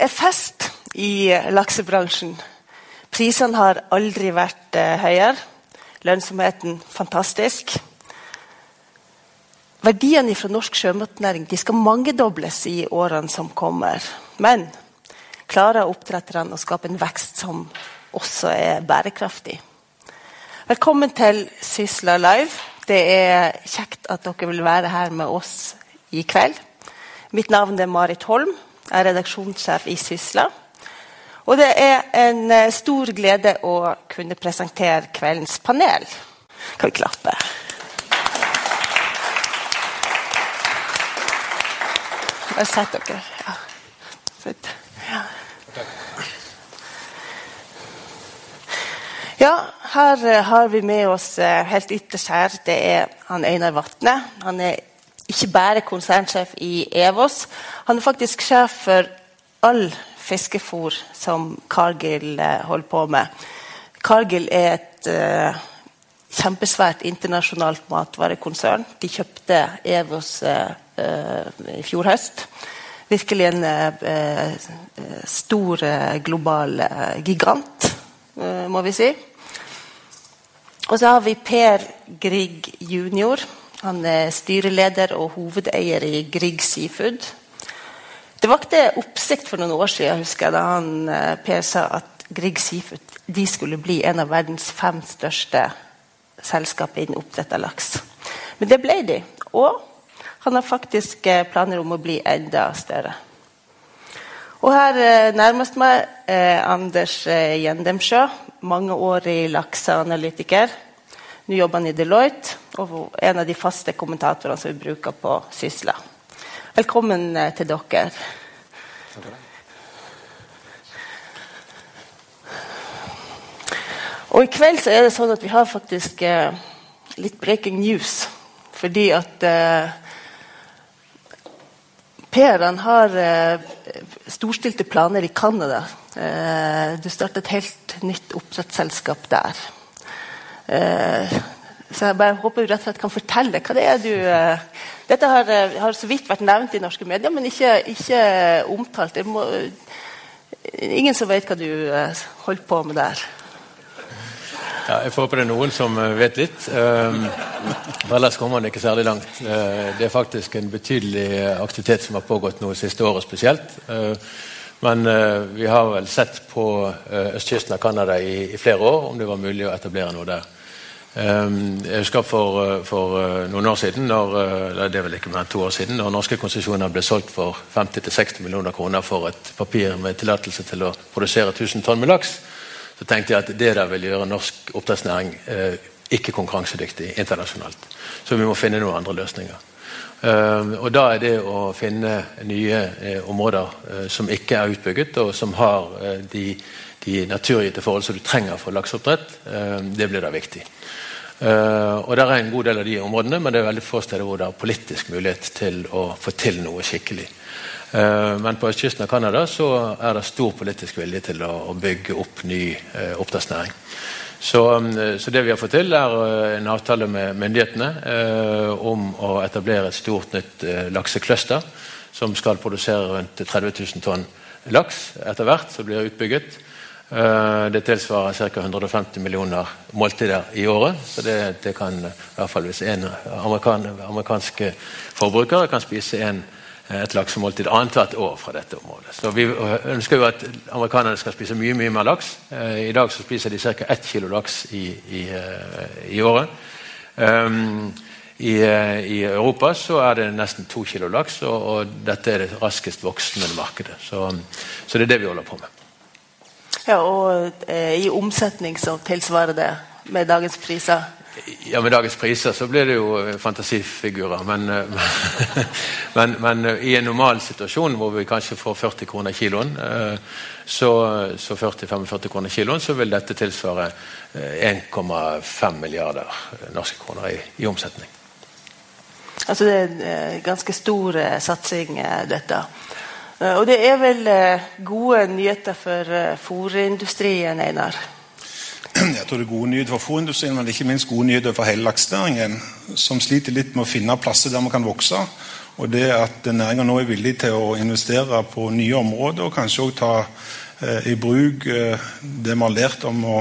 Det er fest i laksebransjen. Prisene har aldri vært eh, høyere. Lønnsomheten fantastisk. Verdiene fra norsk sjømatnæring skal mangedobles i årene som kommer. Men klarer oppdretterne å skape en vekst som også er bærekraftig? Velkommen til Sysla Live. Det er kjekt at dere vil være her med oss i kveld. Mitt navn er Marit Holm. Jeg er redaksjonssjef i Sysla. Og det er en eh, stor glede å kunne presentere kveldens panel. Kan vi klappe? Bare sett dere. Ja. Sett. Ja. her eh, har vi med oss eh, helt ytterst her, det er han Einar Vatne. Han er ikke bare konsernsjef i Evos. Han er faktisk sjef for all fiskefôr som Cargill eh, holder på med. Cargill er et uh, kjempesvært internasjonalt matvarekonsern. De kjøpte Evos uh, uh, i fjor høst. Virkelig en stor global gigant, må vi si. Og så har vi Per Grieg jr. Han er styreleder og hovedeier i Grieg Seafood. Det vakte oppsikt for noen år siden husker jeg, da han, eh, Per sa at Grieg Seafood de skulle bli en av verdens fem største selskaper innen oppdrett av laks. Men det ble de. Og han har faktisk eh, planer om å bli enda større. Og her eh, nærmest meg eh, Anders Gjendemsjø. Mange år i lakseanalytiker. Nå jobber han i Deloitte og er en av de faste kommentatorene som vi bruker på Sysla. Velkommen eh, til dere. Og I kveld så er det sånn at vi har faktisk eh, litt breaking news. Fordi at eh, Per han har eh, storstilte planer i Canada. Eh, du startet et helt nytt oppdrettsselskap der. Eh, så jeg bare håper du rett og slett kan fortelle hva det er du uh, Dette har, uh, har, så vidt vært nevnt i norske medier, men ikke, ikke omtalt. Må, ingen som vet hva du holder på med der. Ja, jeg får håpe det er noen som vet litt. Um, ellers kommer man ikke særlig langt. Uh, det er faktisk en betydelig aktivitet som har pågått nå siste året spesielt. Uh, men uh, vi har vel sett på østkysten av Canada i, i, flere år om det var mulig å etablere noe der. Ehm, jeg husker for, eh, for, eh, noen år siden, når, eh, det er vel ikke mer enn to år siden, når norske konsesjoner ble solgt for 50-60 millioner kroner for et papir med tillatelse til å produsere 1000 tonn med laks, så tenkte jeg at det der vil gjøre norsk oppdrettsnæring eh, ikke konkurransedyktig internasjonalt. Så vi må finne noen andre løsninger. Uh, og Da er det å finne nye uh, områder uh, som ikke er utbygget, og som har de, de naturgitte forhold som du trenger for lakseoppdrett, det blir da viktig. Uh, og Det er en god del av de områdene, men det er veldig få steder hvor det er politisk mulighet til å få til noe skikkelig. Men på østkysten av Canada er det stor politisk vilje til å, bygge opp ny oppdrettsnæring. Så, um, så, det vi har fått til, er en avtale med myndighetene om å etablere et stort nytt laksekløster som skal produsere rundt 30 000 tonn laks etter hvert, som blir utbygget. Eh, det tilsvarer ca. 150 millioner måltider i året. Så det, det kan i hvert fall hvis en amerikan, amerikanske forbrukere kan spise en, et laksemåltid annethvert år fra dette området. Så Vi ønsker jo at amerikanerne skal spise mye mye mer laks. Eh, I dag så spiser de ca. 1 kilo laks i, i, eh, i året. Um, i, i, Europa så er det nesten to kilo laks, og, og dette er det raskest voksende markedet. Så, så det er det vi holder på med. Ja, Og eh, i omsetning så tilsvarer det med dagens priser? Ja, Med dagens priser så blir det jo eh, fantasifigurer. Men, eh, men, men, eh, i en normal situasjon hvor vi kanskje får 40 kroner kiloen, så, så 40-45 kroner kiloen, så vil dette tilsvare 1,5 milliarder norske kroner i, i, omsetning. Altså det er en ganske stor satsing, dette. Og det er vel gode nyheter for fòrindustrien, Einar? Jeg tror det er gode nyheter for fòrindustrien, men ikke minst gode nyheter for hele laksenæringen, som sliter litt med å finne plasser der man kan vokse. Og det at næringa nå er villig til å investere på nye områder, og kanskje òg ta eh, i bruk eh, det vi har lært om å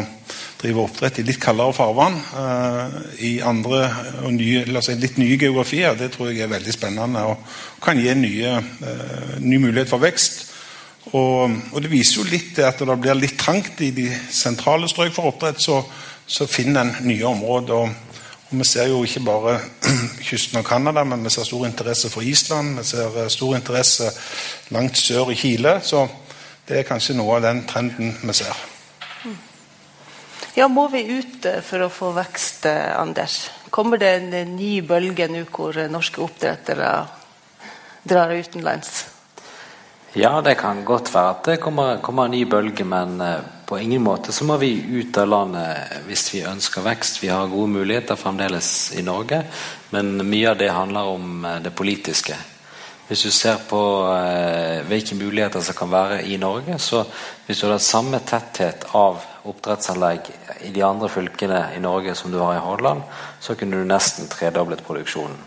drive oppdrett i litt kaldere farvann eh, i andre og nye, si, litt nye geografier, det tror jeg er veldig spennende og kan gi nye, ny mulighet for vekst. Og, og, det viser jo litt at det blir litt trangt i de sentrale strøk for oppdrett, så, så finner en nye områder. og og Vi ser jo ikke bare kysten av Canada, men vi ser stor interesse for Island. Vi ser eh, stor interesse langt sør i Chile. Så det er kanskje noe av den trenden vi ser. Ja, Må vi ut eh, for å få vekst, eh, Anders? Kommer det en ny bølge nå hvor norske oppdrettere drar utenlands? Ja, det kan godt være at det kommer, kommer en ny bølge, men uh, på ingen måte så må vi ut av landet hvis vi ønsker vekst. Vi har gode muligheter fremdeles i Norge, men mye av det handler om uh, det politiske. Hvis du ser på hvilke muligheter som kan være i Norge, så hvis du hadde samme tetthet av oppdrettsanlegg i de andre fylkene i Norge som du har i Hordaland, så kunne du nesten tredoblet produksjonen.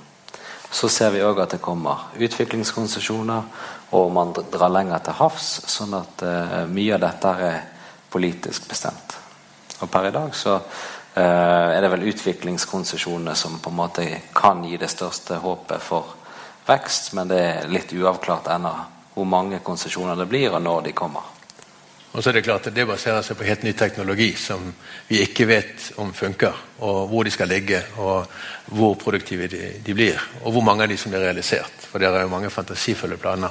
Så ser vi òg at det kommer utviklingskonsesjoner og man drar lenger til havs, sånn at eh, mye av dette er politisk bestemt. Og per i dag så eh, er det vel utviklingskonsesjonene som på en måte kan gi det største håpet for vekst, men det er litt uavklart ennå hvor mange konsesjoner det blir, og når de kommer. Og så er Det klart at det baserer seg på helt ny teknologi som vi ikke vet om funker. Og hvor de skal ligge, og hvor produktive de, de blir. Og hvor mange av de som blir realisert. For det er jo mange fantasifulle planer.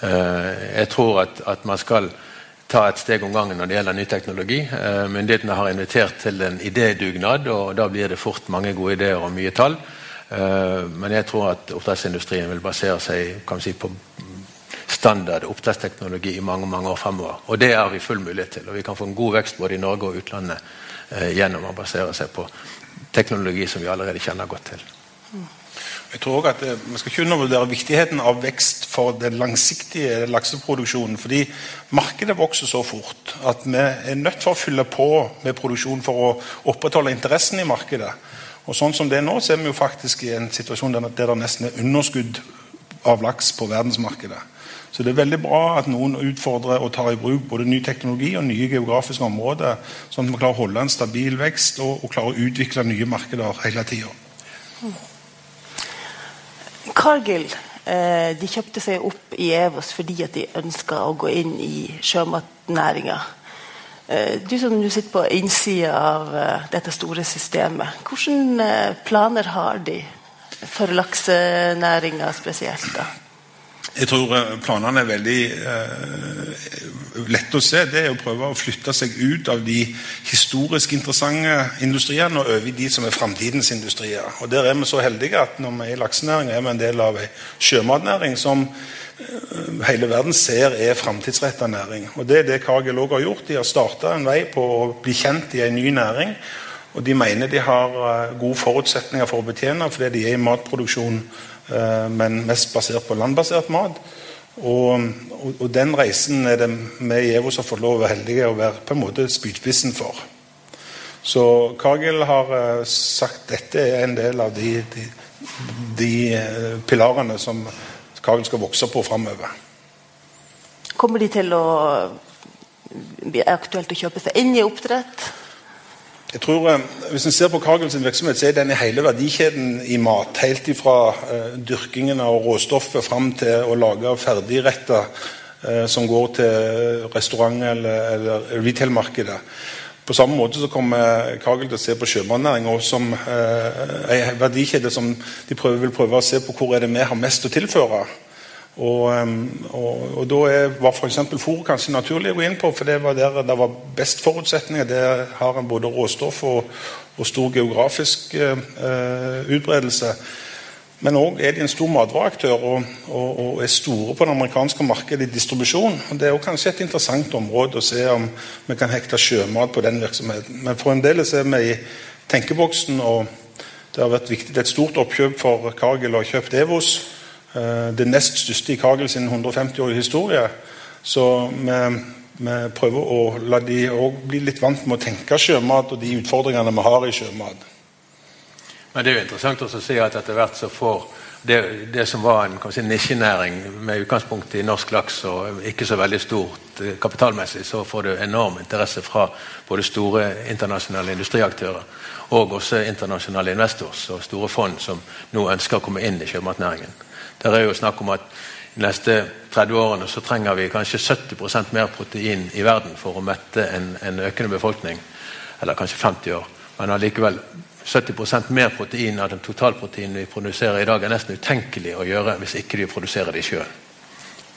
Eh, jeg tror at, at, man skal ta et steg om gangen når det gjelder ny teknologi. Eh, myndighetene har invitert til en idédugnad, og da blir det fort mange gode ideer og mye tall. Eh, men jeg tror at oppdrettsindustrien vil basere seg si, på standard oppdrettsteknologi i mange mange år fremover. Og det har vi full mulighet til. Og vi kan få en god vekst både i Norge og utlandet gjennom å basere seg på teknologi som vi allerede kjenner godt til. Mm. Jeg tror også at Vi skal ikke undervurdere viktigheten av vekst for den langsiktige lakseproduksjonen. fordi markedet vokser så fort at vi er nødt for å fylle på med produksjon for å opprettholde interessen i markedet. Og sånn som det er nå, så er vi jo faktisk i en situasjon der det nesten er underskudd av laks på verdensmarkedet. Så det er veldig bra at noen utfordrer og tar i bruk både ny teknologi og nye geografiske områder, sånn at vi klarer å holde en stabil vekst og, og klarer å utvikle nye markeder hele tida. Cargill eh, de kjøpte seg opp i Evos fordi at de ønska å gå inn i sjømatnæringa. Eh, du som du sitter på innsida av eh, dette store systemet, hvilke planer har de for laksenæringa spesielt? da? Jeg tror eh, planene er veldig eh, lette å se. Det er å prøve å flytte seg ut av de historisk interessante industriene og over i de som er framtidens industrier. Og Der er vi så heldige at når vi er i laksenæringen, er vi en del av en sjømatnæring som eh, hele verden ser er framtidsretta næring. Og Det er det Cargill òg har gjort. De har starta en vei på å bli kjent i en ny næring. Og de mener de har eh, gode forutsetninger for å betjene fordi de er i matproduksjon men mest basert på landbasert mat. Og, og, og, den reisen er det vi i EVO som har fått lov å være heldige å være på en måte spydspissen for. Så Kagel har uh, sagt dette er en del av de, de, de uh, pilarene som Kagel skal vokse på framover. Kommer de til å bli aktuelt å kjøpe seg inn i oppdrett? Jeg tror, eh, Hvis en ser på Cargill sin virksomhet, så er den i hele verdikjeden i mat. Helt fra uh, dyrkingen av råstoffet fram til å lage ferdigretter uh, som går til restaurant- eller, eller retail-markedet. På samme måte så kommer Cargill til å se på sjømatnæringa som uh, en verdikjede som de prøver, vil prøve å se på hvor er det vi har mest å tilføre. Og, og, og, Da var f.eks. fôr kanskje naturlig å gå inn på, for det var der det var best forutsetninger. Der har en både råstoff og, og stor geografisk eh, utbredelse. Men òg er de en stor matvareaktør og, og, er store på det amerikanske markedet i distribusjon. Og Det er kanskje et interessant område å se om vi kan hekte sjømat på den virksomheten. Men for en del er vi i tenkeboksen, og det har vært viktig. Det er et stort oppkjøp for Cargill å ha kjøpt Evos. Eh, det nest største i Kagel sin 150-årige historie. Så vi, vi, prøver å la de òg bli litt vant med å tenke sjømat og de utfordringene vi har i sjømat. Men det er jo interessant å se at etter hvert så får det, det, som var en si, nisjenæring med utgangspunkt i norsk laks og ikke så veldig stort eh, kapitalmessig, så får du enorm interesse fra både store internasjonale industriaktører og også internasjonale investorer og store fond som nå ønsker å komme inn i sjømatnæringen. Det er jo snakk om at de neste 30 årene så trenger vi kanskje 70% mer protein i verden for å mette en, en økende befolkning. Eller kanskje 50 år. Men allikevel 70% mer protein av den totalproteinen vi produserer i dag, er nesten utenkelig å gjøre hvis ikke vi produserer det sjøl.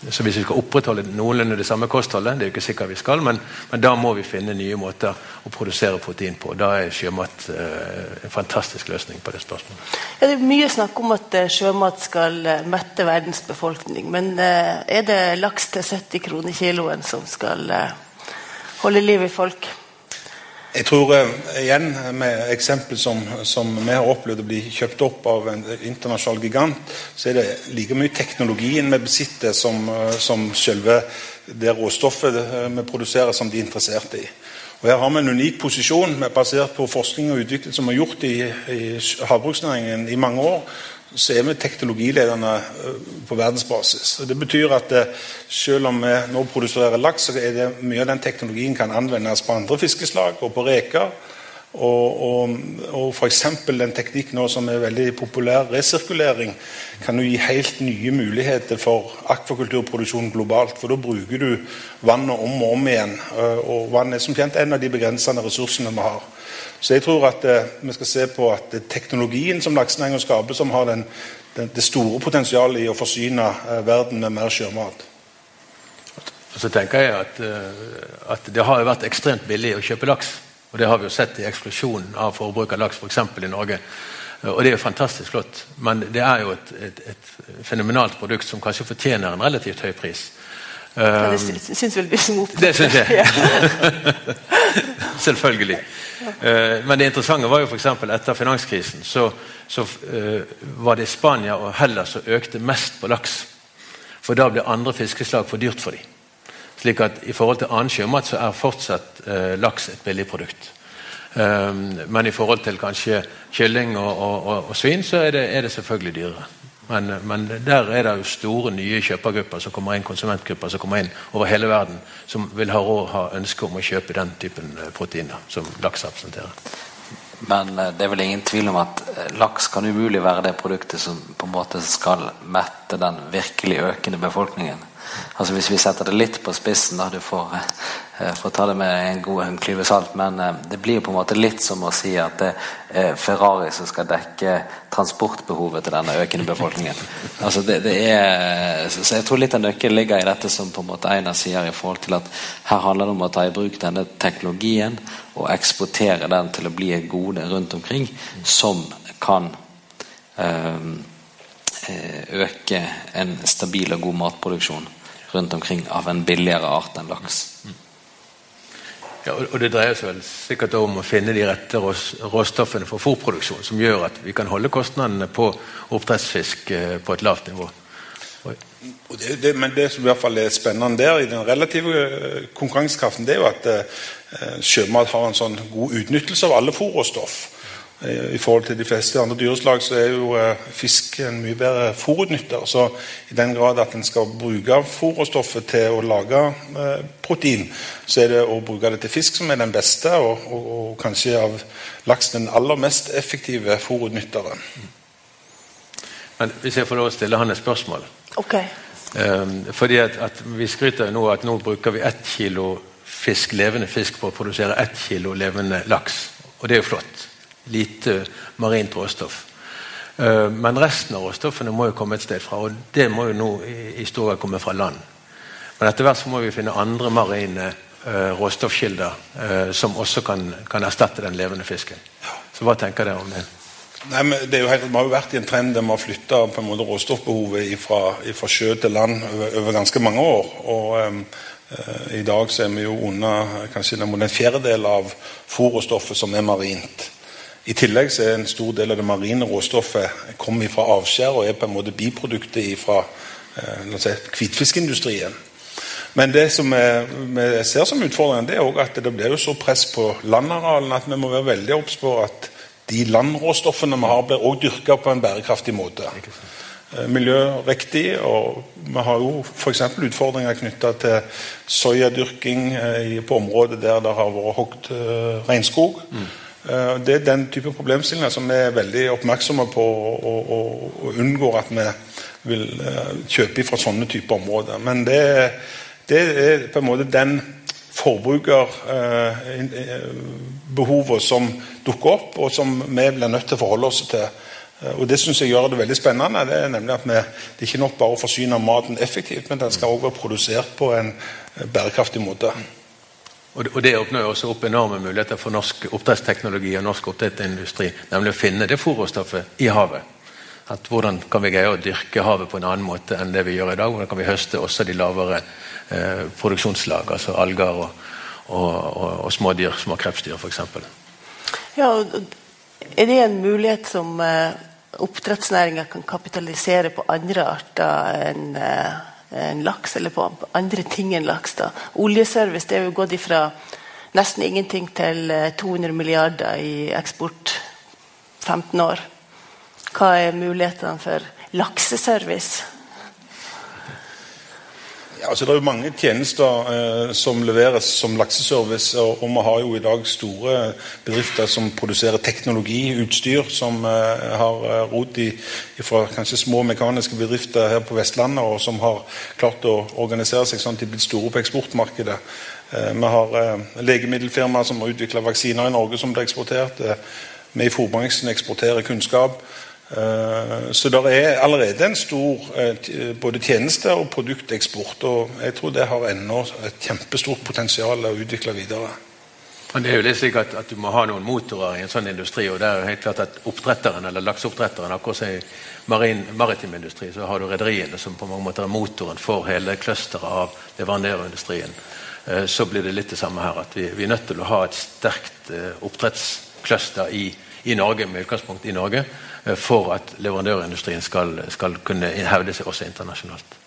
Så hvis vi skal opprettholde noenlunde det samme kostholdet, det er jo ikke sikkert vi skal, men, men, da må vi finne nye måter å produsere protein på. Da er sjømat eh, en fantastisk løsning på det spørsmålet. Ja, det er mye snakk om at eh, sjømat skal eh, mette verdens befolkning. Men eh, er det laks til 70 kroner kiloen som skal eh, holde liv i folk? Jeg tror uh, igjen med eksempel som, som, vi har opplevd å bli kjøpt opp av en internasjonal gigant, så er det like mye teknologien vi besitter som, uh, som selve det råstoffet eh, vi produserer, som de er interessert i. Og Her har vi en unik posisjon basert på forskning og utvikling som har gjort i, i havbruksnæringen i mange år så er vi teknologilederne eh, på verdensbasis. Og det betyr at eh, selv om vi nå produserer laks, så er det mye av den teknologien kan anvendes på andre fiskeslag og på reker. Og, og, og f.eks. den teknikken som er veldig populær, resirkulering, kan jo gi helt nye muligheter for akvakulturproduksjon globalt. For da bruker du vannet om og om igjen. Eh, og vann er som kjent en av de begrensende ressursene vi har. Så jeg tror at eh, vi skal se på at det er teknologien som laksenæringen skaper, som har den, den, det store potensialet i å forsyne eh, verden med mer sjømat. Så tenker jeg at, eh, at, Det har jo vært ekstremt billig å kjøpe laks. og Det har vi jo sett i eksplosjonen av forbruk av laks f.eks. For i Norge. Og Det er jo fantastisk flott, men det er jo et, et, et fenomenalt produkt som kanskje fortjener en relativt høy pris. Ja, det syns vel du som opptatt Det syns jeg. Selvfølgelig. Uh, men det interessante var jo f.eks. etter finanskrisen så, så uh, var det Spania og Hellas som økte mest på laks. For da ble andre fiskeslag for dyrt for dem. Slik at i forhold til annen sjømat så er fortsatt eh, laks et billig produkt. men i forhold til kanskje kylling og, og, og, og svin så er det, er det selvfølgelig dyrere. Men, men, der er det jo store nye kjøpergrupper som kommer inn, konsumentgrupper som kommer inn over hele verden, som vil ha råd ha ønske om å kjøpe den typen eh, proteiner som laks representerer. Men eh, det er vel ingen tvil om at eh, laks kan umulig være det produktet som på en måte skal mette den virkelig økende befolkningen. Altså Hvis vi setter det litt på spissen, da, du får, eh, får ta det med en god en klype salt, men eh, det blir på en måte litt som å si at det er Ferrari som skal dekke transportbehovet til denne økende befolkningen. Altså det, det er, så jeg tror litt av nøkkelen ligger i dette som på en måte Einar sier, i forhold til at her handler det om å ta i bruk denne teknologien og eksportere den til å bli et gode rundt omkring som kan eh, øke en stabil og god matproduksjon rundt omkring av en billigere art enn laks. Ja, og Det dreier seg vel sikkert om å finne de rette råstoffene for fôrproduksjon, som gjør at vi kan holde kostnadene på oppdrettsfisk eh, på et lavt nivå. Det, det, men det som i hvert fall er spennende der, i den relative eh, konkurransekraften, det er jo at eh, sjømat har en sånn god utnyttelse av alle fôrråstoff. I forhold til de fleste andre dyreslag så er jo eh, fisk en mye bedre fôrutnytter. Så i den grad at en skal bruke fôrstoffet til å lage eh, protein, så er det å bruke det til fisk som er den beste, og, og, og kanskje av laks den aller mest effektive fôrutnytteren. Men hvis jeg får lov å stille han et spørsmål Ok. Um, fordi at, at Vi skryter jo nå at nå bruker vi ett kilo fisk, levende fisk på å produsere ett kilo levende laks. Og det er jo flott lite marint råstoff. Eh, men resten av råstoffene må jo komme et sted fra, og det må jo nå i stor grad komme fra land. Men etter hvert så må vi finne andre marine uh, råstoffkilder uh, som også kan, kan, erstatte den levende fisken. Så hva tenker dere om det? Nei, men det er jo helt, Vi har jo vært i en trend der vi har flytta råstoffbehovet fra, sjø til land over, over, ganske mange år. og um, uh, I dag så er vi jo under kanskje en fjerdedel av fôrråstoffet som er marint. I tillegg så er en stor del av det marine råstoffet kommer fra avskjær og er på en måte biproduktet fra eh, si, hvitfiskindustrien. Men det som vi ser som utfordringen, det er også at det blir jo så press på landarealene at vi må være veldig obs på at de landråstoffene vi har, blir også dyrka på en bærekraftig måte. eh, miljøriktig. Og vi har jo f.eks. utfordringer knytta til soyadyrking eh, på områder der det har vært hogd eh, regnskog. Mm. Det er den type problemstillinger som vi er veldig oppmerksomme på og, og, og unngår at vi vil kjøpe fra sånne typer områder. Men det, det er på en måte den forbrukerbehovet som dukker opp, og som vi blir nødt til å forholde oss til. Eh, og Det synes jeg gjør det veldig spennende. Det er nemlig at vi, det er ikke nok bare å forsyne maten effektivt, men den skal også være produsert på en eh, bærekraftig måte. Og Det åpner også opp enorme muligheter for norsk oppdrettsteknologi og norsk oppdrettsindustri, nemlig å finne det fôrråstoffet i havet. At Hvordan kan vi greie å dyrke havet på en annen måte enn det vi gjør i dag? Hvordan kan vi høste også de lavere eh, produksjonslag, altså alger og, og, og, og smådyr, små krepsdyr f.eks.? Ja, er det en mulighet som eh, oppdrettsnæringa kan kapitalisere på andre arter enn eh, en laks, eller på andre ting enn laks? da? Oljeservice det er jo gått ifra nesten ingenting til 200 eh, milliarder i eksport 15 år. Hva er mulighetene for lakseservice? Ja, altså Det er jo mange tjenester eh, som leveres som lakseservice. Og, vi har jo i dag store bedrifter som produserer teknologiutstyr, som eh, har eh, rot i, fra kanskje små mekaniske bedrifter her på Vestlandet, og som har klart å organisere seg sånn at de er blitt store på eksportmarkedet. Eh, vi har eh, legemiddelfirmaer som har utvikla vaksiner i Norge som blir eksportert. Eh, vi i fòrbransjen eksporterer kunnskap. Eh, så det er allerede en stor eh, både tjeneste- og produkteksport. Og jeg tror det har ennå et kjempestort potensial å utvikle videre. Men det er jo litt slik at, at, Du må ha noen motorer i en sånn industri. og det er jo helt klart at oppdretteren eller lakseoppdretteren, akkurat som i marin, maritim industri, så har du rederiene som på mange måter er motoren for hele clusteret av leverandørindustrien. Eh, så blir det litt det samme her. at Vi, vi er nødt til å ha et sterkt oppdrettscluster i, i Norge, med utgangspunkt i Norge for at leverandørindustrien skal, skal kunne hevde seg også internasjonalt.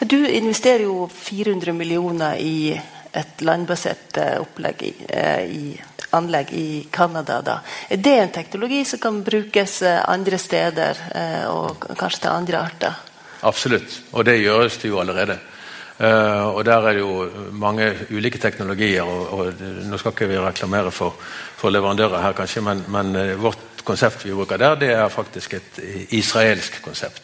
Du investerer jo 400 millioner i et landbasert eh, opplegg i, eh, i anlegg i Canada. Er det en teknologi som kan brukes andre steder, og kanskje til andre arter? Absolutt, og det gjøres det jo allerede. Uh, og Der er det jo mange ulike teknologier. og, og Nå skal ikke vi reklamere for, for leverandører her, kanskje, men, men vårt konsept vi bruker der, det er faktisk et israelsk konsept.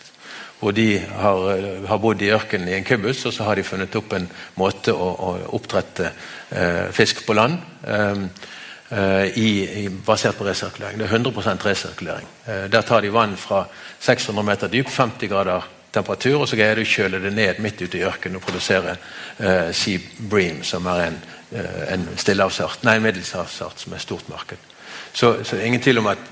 Hvor de har, eh, har bodd i ørkenen i en kubus, og så har de funnet opp en måte å, å oppdrette eh, fisk på land eh, i, i, basert på resirkulering. Det er 100 resirkulering. Eh, der tar de vann fra 600 meter dyp, 50 grader temperatur, og så greier de å kjøle det ned midt ute i ørkenen og produsere eh, Sea Bream, som er en, eh, en middelhavsart som er stort marked. Så, så ingen tvil om at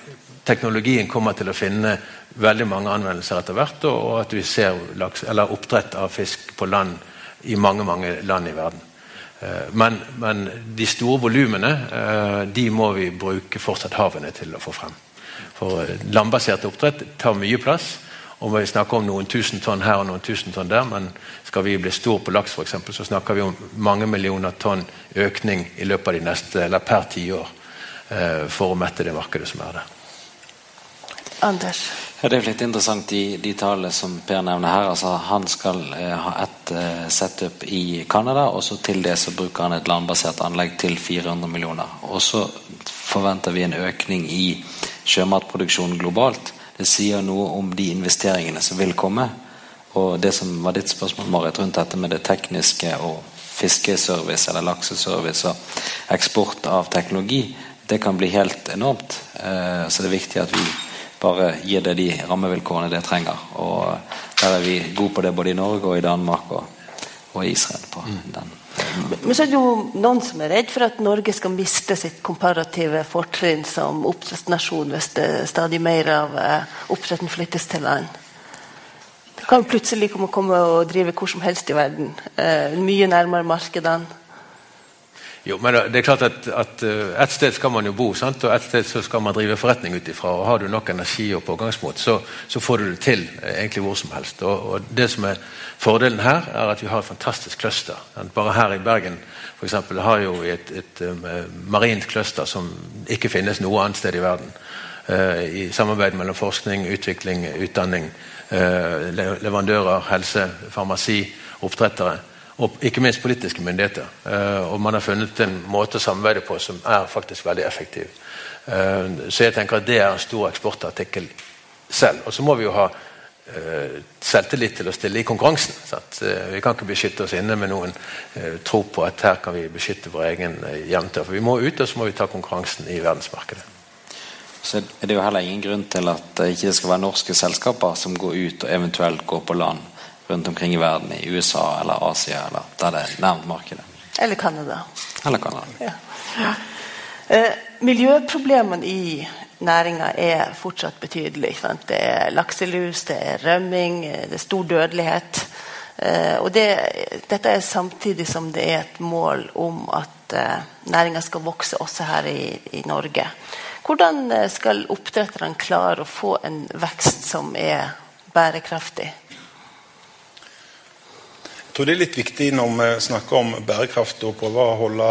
teknologien kommer til å finne veldig mange anvendelser etter hvert, og at vi ser laks, oppdrett av fisk på land i mange mange land i verden. Eh, men, men de store volumene eh, de må vi bruke fortsatt havene til å få frem. For eh, landbasert oppdrett tar mye plass. og Vi snakker om noen tusen tonn her og noen tusen tonn der, men skal vi bli stor på laks, for eksempel, så snakker vi om mange millioner tonn økning i løpet av de neste, eller per tiår for å mette det markedet som er der. Anders? Ja, det er litt interessant de, de tallene som Per nevner her. altså Han skal eh, ha et eh, setup i Canada, og så til det så bruker han et landbasert anlegg til 400 millioner. Og så forventer vi en økning i sjømatproduksjonen globalt. Det sier noe om de investeringene som vil komme. Og det som var ditt spørsmål, Marit, rundt dette med det tekniske og fiskeservice eller lakseservice og eksport av teknologi, det kan bli helt enormt. Eh, så det er viktig at vi bare gir det de rammevilkårene det trenger. Og der er vi gode på det både i Norge og i Danmark og, og i Israel. på mm. den. Men så er det jo noen som er redd for at Norge skal miste sitt komparative fortrinn som oppdrettsnasjon hvis det stadig mer av eh, oppdretten flyttes til land. Det kan plutselig komme og drive hvor som helst i verden. Eh, mye nærmere markedene. Jo, men det er klart at, at uh, Et sted skal man jo bo, sant? og et sted så skal man drive forretning ut ifra. Har du nok energi og pågangsmot, så, så får du det til uh, egentlig hvor som helst. Og, og, Det som er Fordelen her er at vi har et fantastisk cluster. Bare her i Bergen for eksempel, har jo et, et et marint cluster som ikke finnes noe annet sted i verden. i samarbeid mellom forskning, utvikling, utdanning, leverandører, helse, farmasi, oppdrettere og ikke minst politiske myndigheter. og man har funnet en måte å samarbeide på som er faktisk veldig effektiv. så jeg tenker at det er en stor eksportartikkel selv. Og så må vi jo ha uh, selvtillit til å stille i konkurransen. Uh, vi kan ikke beskytte oss inne med noen tro på at her kan vi beskytte vår egen hjemtør. For vi må ut, og så må vi ta konkurransen i verdensmarkedet. Så er det jo heller ingen grunn til at det ikke skal være norske selskaper som går ut og eventuelt går på land rundt omkring i verden, i USA eller Asia, eller der det er nærmt markedet. Eller Canada. Eller Canada. Ja. Ja. Eh, miljøproblemene i næringa er fortsatt betydelig. Det er lakselus, det er rømming, det er stor dødelighet. Eh, og det, dette er samtidig som det er et mål om at eh, næringa skal vokse også her i, i Norge. Hvordan eh, skal oppdretterne klare å få en vekst som er bærekraftig? Jeg tror det er litt viktig når vi snakker om bærekraft, å prøve å holde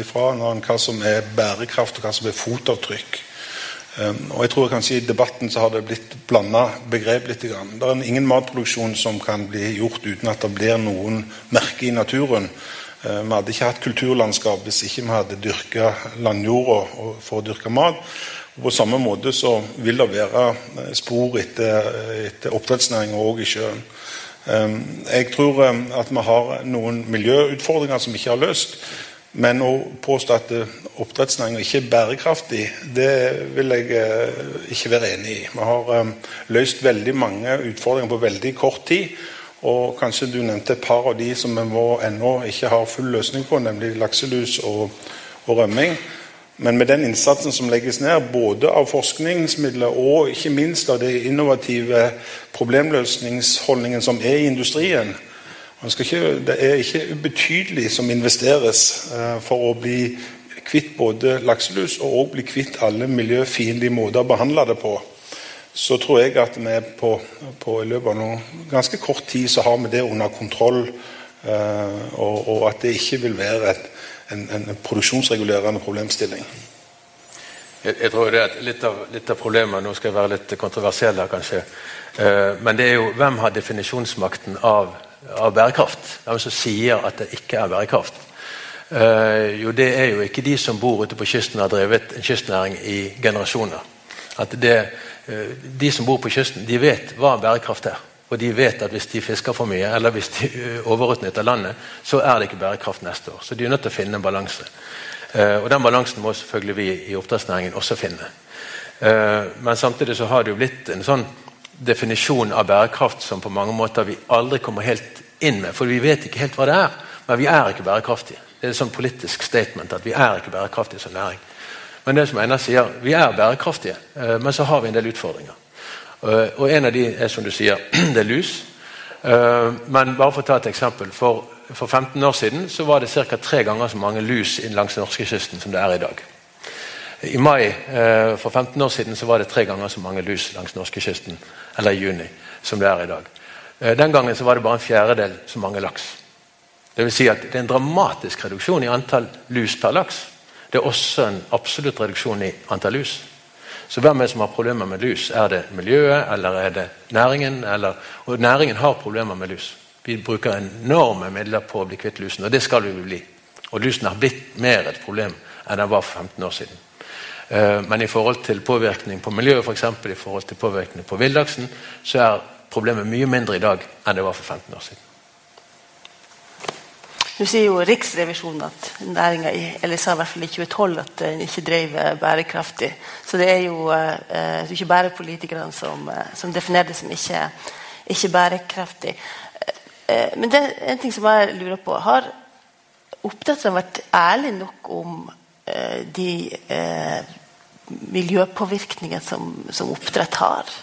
ifra hva som er bærekraft og hva som er fotavtrykk. Um, og jeg tror kanskje I debatten så har det blitt blanda begrep litt. Det er ingen matproduksjon som kan bli gjort uten at det blir noen merker i naturen. Uh, vi hadde ikke hatt kulturlandskap hvis ikke vi hadde dyrka landjorda for å dyrke mat. Og på samme måte så vil det være eh, spor etter, etter oppdrettsnæringa òg i sjøen. Um, jeg tror um, at vi har noen miljøutfordringer som vi ikke har løst. Men å påstå at oppdrettsnæringen oppdrettsnæringa ikke er bærekraftig, det vil jeg eh, ikke være enig i. Vi har um, løst veldig mange utfordringer på veldig kort tid. Og kanskje du nevnte et par av de som vi ennå ikke har full løsning på, nemlig lakselus og, og, rømming. Men med den innsatsen som legges ned, både av forskningsmidler og ikke minst av det innovative problemløsningsholdningen som er i industrien, ikke, det er ikke ubetydelig som investeres uh, for å bli kvitt både lakselus og bli kvitt alle miljøfiendtlige måter å behandle det på. Så tror jeg at vi på, på i løpet av noen ganske kort tid så har vi det under kontroll. Uh, og, og, at det ikke vil være et, en, en, produksjonsregulerende problemstilling. Jeg, jeg tror det er litt av, litt av, problemet Nå skal jeg være litt kontroversiell her, kanskje. Eh, men det er jo hvem har definisjonsmakten av av bærekraft. Hvem som sier at det ikke er bærekraft. Eh, jo, det er jo ikke de som bor ute på kysten og har drevet en kystnæring i generasjoner. At det, eh, De som bor på kysten, de vet hva bærekraft er. Og de vet at hvis de fisker for mye, eller hvis de uh, overutnytter landet, så er det ikke bærekraft neste år. Så de er nødt til å finne en balanse. og den balansen må selvfølgelig vi i oppdrettsnæringen også finne. men samtidig så har det jo blitt en sånn definisjon av bærekraft som på mange måter vi aldri kommer helt inn med. For vi vet ikke helt hva det er, men vi er ikke bærekraftige. Det er et sånn politisk statement at vi er ikke bærekraftige som næring. Men det som Einar sier, vi er bærekraftige, eh, men så har vi en del utfordringer. Eh, og en av de er som du sier, det er lus. Eh, men bare for å ta et eksempel. For, for 15 år siden så var det ca. tre ganger så mange lus langs norskekysten som det er i dag. I mai eh, for 15 år siden så var det tre ganger så mange lus langs norskekysten eller i juni som det er i dag. Den gangen så var det bare en fjerdedel så mange laks. Det vil si at det er en dramatisk reduksjon i antall lus per laks. Det er også en absolutt reduksjon i antall lus. Så hvem er det som har problemer med lus? Er det miljøet, eller er det næringen? Eller, og næringen har problemer med lus. Vi bruker enorme midler på å bli kvitt lusen, og det skal vi bli. Og lusen har blitt mer et problem enn den var for 15 år siden. Eh, men i forhold til påvirkning på miljøet, for eksempel, i forhold til påvirkning på villaksen, så er problemet mye mindre i dag enn det var for 15 år siden. Nå sier jo Riksrevisjonen at næringa eller sa i hvert fall i 2012 at den ikke drev eh, bærekraftig. Så det er jo eh, ikke bare politikerne som, eh, som definerer det som ikke, ikke bærekraftig. Eh, men det er en ting som jeg lurer på. Har oppdretterne vært ærlige nok om eh, de miljøpåvirkningene som, som oppdrett har.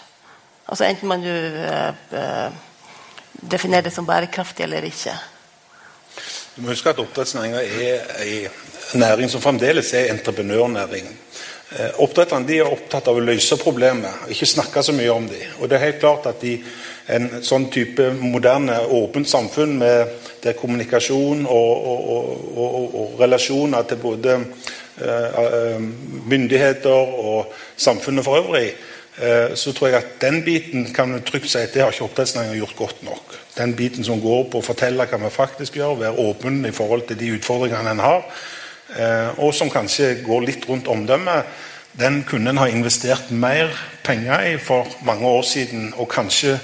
Altså Enten man jo definerer det som bærekraftig eller ikke. Du må huske at Oppdrettsnæringa er en næring som fremdeles er entreprenørnæring. Eh, oppdretterne er opptatt av å løse problemet, ikke snakke så mye om dem. Og det er helt klart at i en sånn type moderne, åpent samfunn med der kommunikasjon og, og, og, og relasjoner til både myndigheter og samfunnet for øvrig, så tror jeg at den biten kan vi trygt si at det har ikke oppdrettsnæringen gjort godt nok. Den biten som går på å fortelle hva vi faktisk gjør, være åpen i forhold til de utfordringene en har, og som kanskje går litt rundt omdømmet, den kunne en ha investert mer penger i for mange år siden, og kanskje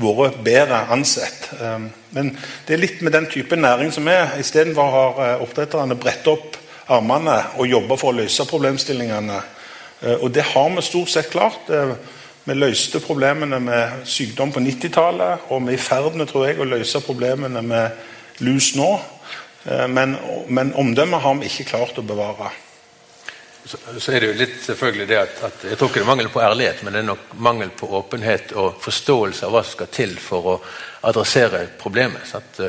vært bedre ansett. Ehm, men det er litt med den type næring som er. Istedenfor har eh, oppdretterne bredt opp armene og jobba for å løse problemstillingene. Eh, og det har vi stort sett klart. Eh, vi løste problemene med sykdom på 90-tallet, og vi er i ferd med tror jeg, å løse problemene med lus nå. Men, men omdømmet har vi ikke klart å bevare så, så, er det jo litt selvfølgelig det at, at, Jeg tror ikke det er mangel på ærlighet, men det er nok mangel på åpenhet og forståelse av hva som skal til for å adressere problemet. At,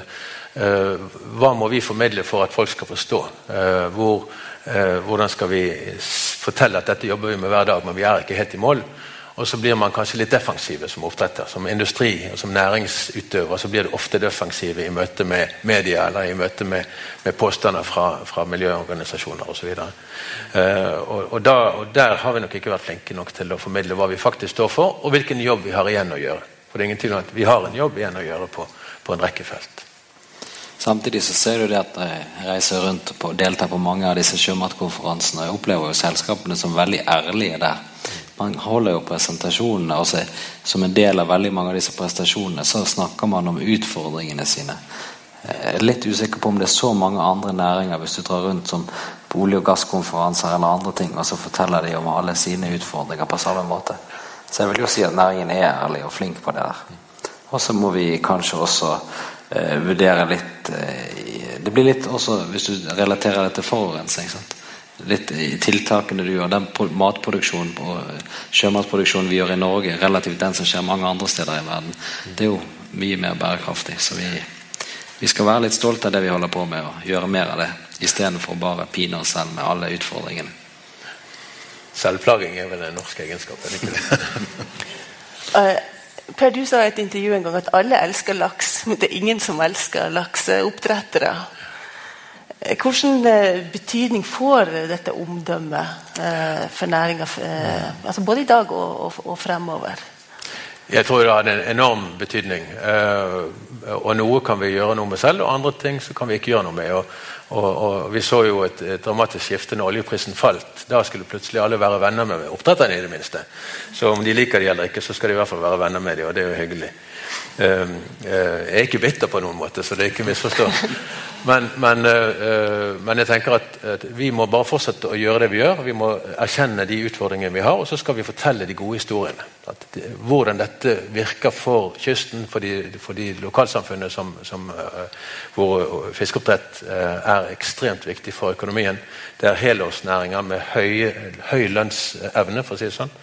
uh, hva må vi formidle for at folk skal forstå? Uh, hvor, hvordan skal vi fortelle at dette jobber vi med hver dag, men vi er ikke helt i mål? Og så blir man kanskje litt defensive som oppdretter. Som industri og som næringsutøver så blir det ofte defensive i møte med media eller i møte med, med påstander fra, fra miljøorganisasjoner osv. Uh, og, og, og der har vi nok ikke vært flinke nok til å formidle hva vi faktisk står for, og hvilken jobb vi har igjen å gjøre. For det er ingen tvil om at vi har en jobb igjen å gjøre på, på en rekke felt. Samtidig så ser du det at jeg reiser rundt og deltar på mange av disse sjømatkonferansene. og Jeg opplever jo selskapene som veldig ærlige der. Man holder jo presentasjonene, altså som en del av veldig mange av disse prestasjonene så snakker man om utfordringene sine. Jeg er litt usikker på om det er så mange andre næringer hvis du drar rundt som på olje- og gasskonferanser eller andre ting, og så forteller de om alle sine utfordringer på samme måte. Så jeg vil jo si at næringen er ærlig og flink på det der. Og så må vi kanskje også eh, vurdere litt eh, Det blir litt også, hvis du relaterer det til forurensning. sant? litt i tiltakene du gjør, den matproduksjonen og sjømatproduksjonen vi gjør i Norge, relativt den som skjer mange andre steder i verden, det er jo mye mer bærekraftig. Så vi, vi skal være litt stolte av det vi holder på med, og gjøre mer av det. Istedenfor bare pine oss selv med alle utfordringene. Selvplaging er vel en norsk egenskap, er det ikke det? per, du sa i et intervju en gang at alle elsker laks, men det er ingen som elsker lakseoppdrettere. Eh, hvilken eh, betydning får dette omdømmet eh, for næringa altså både i dag og, fremover? Jeg tror det har en enorm betydning. og Noe kan vi gjøre noe med selv, og andre ting kan vi ikke gjøre noe med. Og, og Vi så jo et, et, dramatisk skifte når oljeprisen falt. Da skulle plutselig alle være venner med oppdretterne. i det minste. Så om de liker de eller ikke, så skal de i hvert fall være venner med dem, og det er jo hyggelig. Ehm, eh, jeg er ikke bitter på noen måte, så det er ikke misforstå. Men, men, eh, eh, men, jeg tenker at, at, vi må bare fortsette å gjøre det vi gjør. Vi må erkjenne de utfordringene vi har, og så skal vi fortelle de gode historiene. At, hvordan dette virker for kysten, for de, for de lokalsamfunnene som, som, hvor fiskeoppdrett er ekstremt viktig for økonomien. Det er helårsnæringer med høy, høy lønnsevne, for å si det sånn.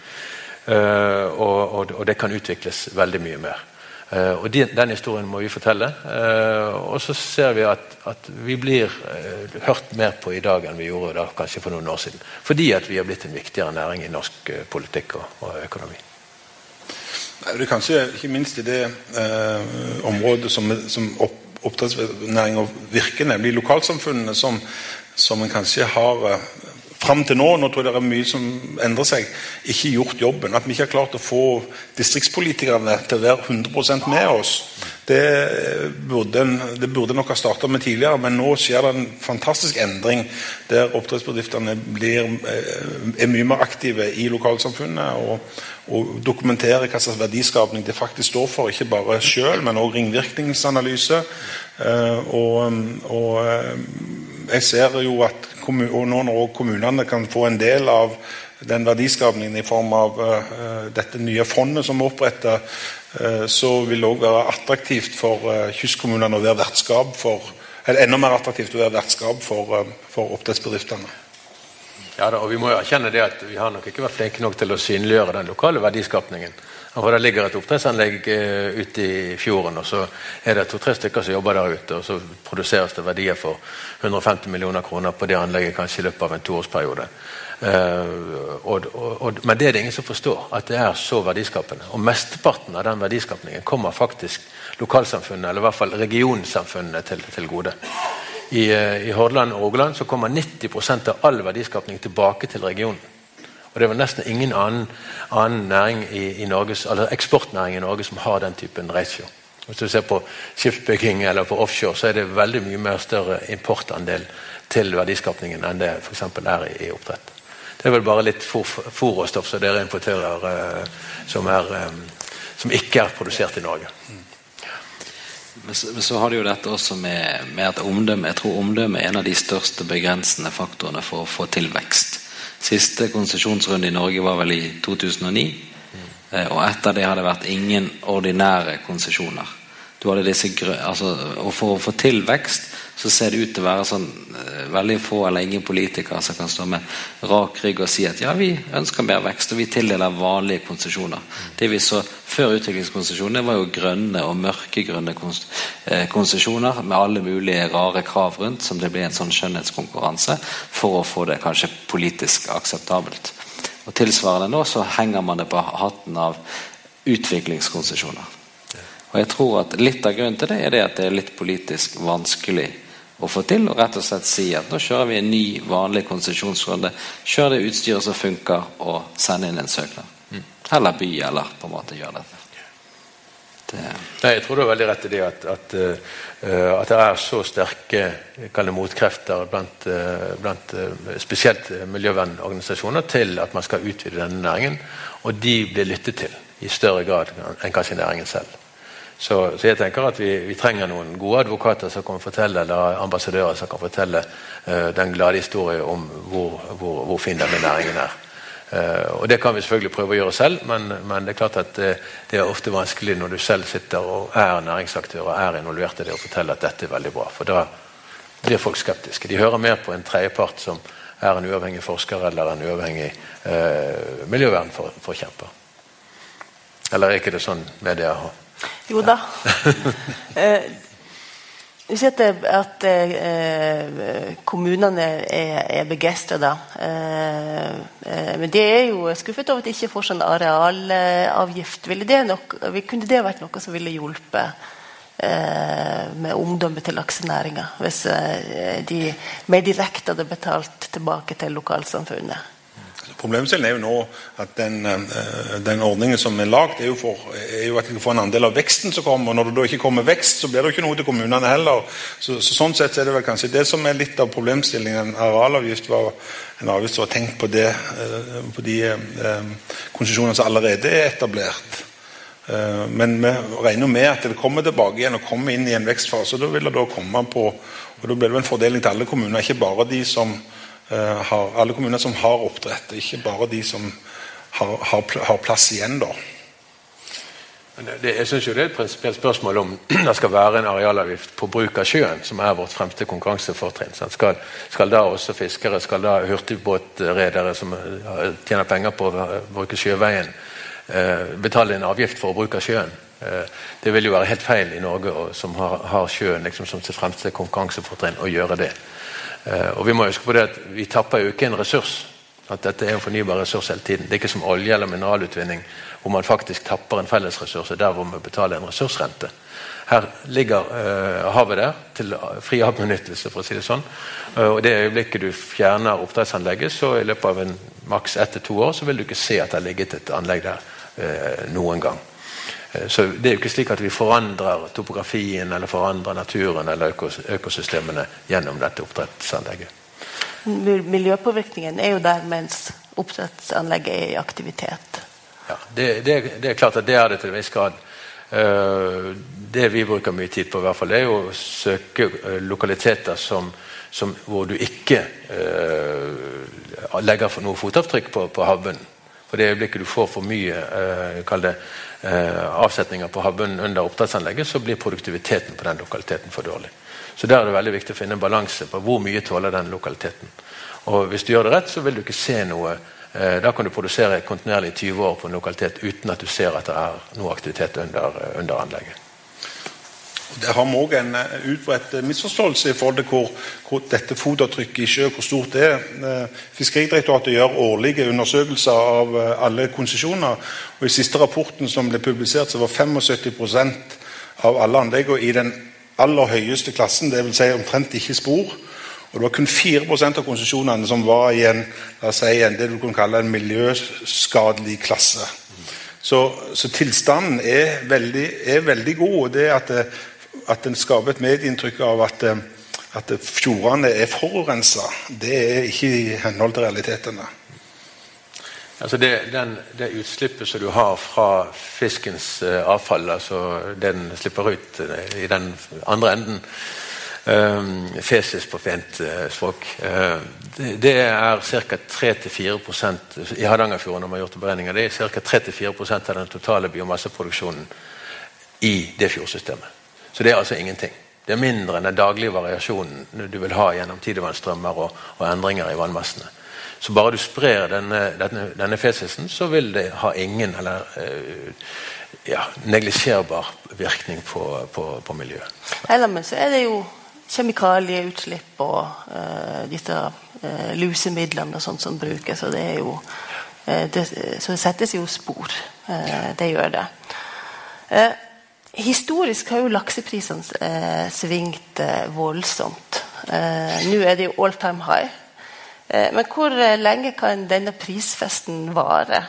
Og, og, og det kan utvikles veldig mye mer. Uh, og den, historien må vi fortelle. Uh, og så ser vi at, at vi blir uh, hørt mer på i dag enn vi gjorde da, kanskje for noen år siden. Fordi at vi har blitt en viktigere næring i norsk politikk og, og, økonomi. Det er kanskje ikke minst i det området som, som opp, oppdrettsnæringa virker, nemlig lokalsamfunnene, som, som en kanskje har fram til nå nå tror jeg det er mye som endrer seg, ikke gjort jobben. At vi ikke har klart å få distriktspolitikerne til å være 100% med oss. Det burde, det burde nok ha starta med tidligere, men nå skjer det en fantastisk endring der oppdrettsbedriftene blir, eh, er mye mer aktive i lokalsamfunnet og, og dokumenterer hva slags verdiskapning det faktisk står for. Ikke bare sjøl, men òg ringvirkningsanalyse. Eh, og, og eh, jeg ser jo at og nå når kommunene kan få en del av den verdiskapningen i form av uh, dette nye fondet som er oppretta, uh, så vil det òg være attraktivt for kystkommunene å være vertskap for eller enda mer attraktivt å være vertskap for, for oppdrettsbedriftene. Ja, da, og Vi må jo erkjenne det at vi har nok ikke vært flinke nok til å synliggjøre den lokale verdiskapningen. For Det ligger et oppdrettsanlegg uh, ute i fjorden, og så er det to-tre stykker som jobber der ute. og Så produseres det verdier for 150 millioner kroner på det anlegget kanskje i løpet av en toårsperiode. Uh, og, og, og, men det er det ingen som forstår, at det er så verdiskapende. Og mesteparten av den verdiskapningen kommer faktisk lokalsamfunnet, eller i hvert fall regionsamfunnene, til, til gode. i, uh, i Hordaland og Rogaland så kommer 90% av all verdiskapning tilbake til regionen. Og Det vel nesten ingen annen, annen i, i Norges, eller eksportnæring i Norge som har den typen ratio. Hvis du ser på skipsbygging eller på offshore, så er det veldig mye mer større importandel til verdiskapningen enn det f.eks. er i, i, oppdrett. Det er vel bare litt fôrråstoff som dere importerer eh, som, er, eh, som, ikke er produsert i Norge. Men så, men så, har du jo dette også med, med at omdømme Jeg tror omdømme er en av de største begrensende faktorene for å få til vekst. Siste konsesjonsrunde i Norge var vel i 2009. Mm. Og etter det har det vært ingen ordinære konsesjoner. Altså, og For å få til vekst så ser det ut til å være sånn eh, veldig få eller ingen politikere som kan stå med rak rygg og si at ja, vi ønsker mer vekst, og vi tildeler vanlige konsesjoner. Det vi så før utviklingskonsesjonene, var jo grønne og mørkegrønne eh, konsesjoner med alle mulige rare krav rundt, som det ble en sånn skjønnhetskonkurranse for å få det kanskje politisk akseptabelt. Og Tilsvarende nå så henger man det på hatten av utviklingskonsesjoner. Og jeg tror at Litt av grunnen til det er det at det er litt politisk vanskelig å få til. Og rett og slett si at nå kjører vi en ny, vanlig konsesjonsrunde. Kjør det utstyret som funker, og send inn en søknad. Heller Eller by, eller på en måte gjør dette. Det. Nei, jeg tror du har veldig rett i det at, at, uh, at det er så sterke motkrefter blant, uh, blant uh, spesielt miljøvernorganisasjoner til at man skal utvide denne næringen. Og de blir lyttet til i større grad enn kanskje næringen selv. Så, så, jeg tenker at vi, vi, trenger noen gode advokater som kan fortelle, eller ambassadører som kan fortelle uh, den glade historien om hvor, hvor, hvor fin denne næringen er. Uh, og Det kan vi selvfølgelig prøve å gjøre selv, men, men det er klart at uh, det er ofte vanskelig når du selv sitter og er næringsaktør og er involvert i det, å fortelle at dette er veldig bra. For da blir folk skeptiske. De hører mer på en tredjepart som er en uavhengig forsker eller en uavhengig miljøvernforkjemper. Eller er ikke det sånn media har? Jo da. Du sier ser at eh, kommunene er, er begeistra, eh, eh, men det er jo skuffet over at de ikke får sånn arealavgift. Ville det, nok, kunne det vært noe som ville hjulpet eh, med omdømmet til laksenæringa? Hvis eh, de mer direkte hadde betalt tilbake til lokalsamfunnet? Problemstillingen er jo nå at den, eh, den ordningen som er lagd, er, er, jo at de får en andel av veksten som kommer. og Når det da ikke kommer vekst, så blir det jo ikke noe til kommunene heller. Så, så Sånn sett er det vel kanskje det som er litt av problemstillingen. Arealavgift var en avgift som var tenkt på, det, eh, på de eh, konsesjonene som allerede er etablert. Men vi regner med at det kommer tilbake igjen og kommer inn i en vekstfase. og Da vil det da komme på, og da blir det en fordeling til alle kommuner, ikke bare de som har, alle kommuner som har oppdrett, ikke bare de som har, har, har plass igjen. da. Det, jeg synes jo det er et prinsipielt spørsmål om det skal være en arealavgift på bruk av sjøen, som er vårt fremste konkurransefortrinn. Skal, skal, da også fiskere, skal da hurtigbåtredere som eh, tjener penger på å bruke sjøveien, eh, betale en avgift for å bruke sjøen? Det vil jo være helt feil i Norge, som har, har sjøen liksom som sitt fremste konkurransefortrinn, å gjøre det. Eh, og Vi må huske på det at vi tapper jo ikke en ressurs. At dette er en fornybar ressurs hele tiden. Det er ikke som olje- eller mineralutvinning hvor man faktisk tapper en fellesressurs der hvor man betaler en ressursrente. Her ligger uh, havet der til fri avbenyttelse, for å si det sånn. Uh, og Det øyeblikket du fjerner oppdrettsanlegget, så i løpet av en maks ett til to år, så vil du ikke se at det har ligget et anlegg der uh, noen gang. Eh, så Det er jo ikke slik at vi forandrer topografien eller forandrer naturen eller økosystemene gjennom dette oppdrettsanlegget. Miljøpåvirkningen er jo der mens oppdrettsanlegget er i aktivitet. Ja, det, det, det er klart at det er det til en viss grad. Eh, det vi bruker mye tid på, i hvert fall, er å søke eh, lokaliteter som, som, hvor du ikke legger noe fotavtrykk på, på havbunnen. For det øyeblikket du får for mye eh, avsetninger på havbunnen under oppdrettsanlegget, så blir produktiviteten på den lokaliteten for dårlig. Så Der er det veldig viktig å finne en balanse på hvor mye tåler den lokaliteten. Og Hvis du gjør det rett, så vil du ikke se noe eh, Da kan du produsere kontinuerlig i 20 år på en lokalitet uten at du ser at det er noe aktivitet under, under anlegget. Der har vi òg en eh, utbredt eh, misforståelse i forhold til hvor, hvor dette fotavtrykket i sjø hvor stort det er. Eh, Fiskeridirektoratet gjør årlige undersøkelser av alle konsesjoner. og I siste rapporten som ble publisert, så var 75% av alle anleggene i den aller høyeste klassen, dvs. Si omtrent ikke spor. Og det var kun 4% av konsesjonene som var i en, si, en, det du kunne kalle en miljøskadelig klasse. Så, så tilstanden er veldig, er veldig, god. og det at, det, at den skaper et medieinntrykk av at, at fjordene er forurensa, det er ikke i henhold til realitetene. Altså det, den, det, utslippet som du har fra fiskens uh, avfall, altså det den slipper ut uh, i den andre enden, Um, fesis på uh, språk. Uh, det, det, er ca. 3-4 i Hardangerfjorden har man gjort beregninger, det er ca. 3-4 av den totale biomasseproduksjonen i det fjordsystemet. Så det er altså ingenting. Det er mindre enn den daglige variasjonen du vil ha gjennom tidevannsstrømmer og, og, endringer i vannmassene. Så bare du sprer denne, denne, denne fesisen, så vil det ha ingen eller uh, ja, neglisjerbar virkning på, på, på miljøet. Så er det jo kjemikalieutslipp og uh, disse uh, lusemidlene og sånt som brukes. og det er jo uh, det, Så det settes jo spor. det gjør det. Historisk har jo lakseprisene svingt voldsomt. Nå er jo all time high. men hvor lenge kan denne prisfesten vare?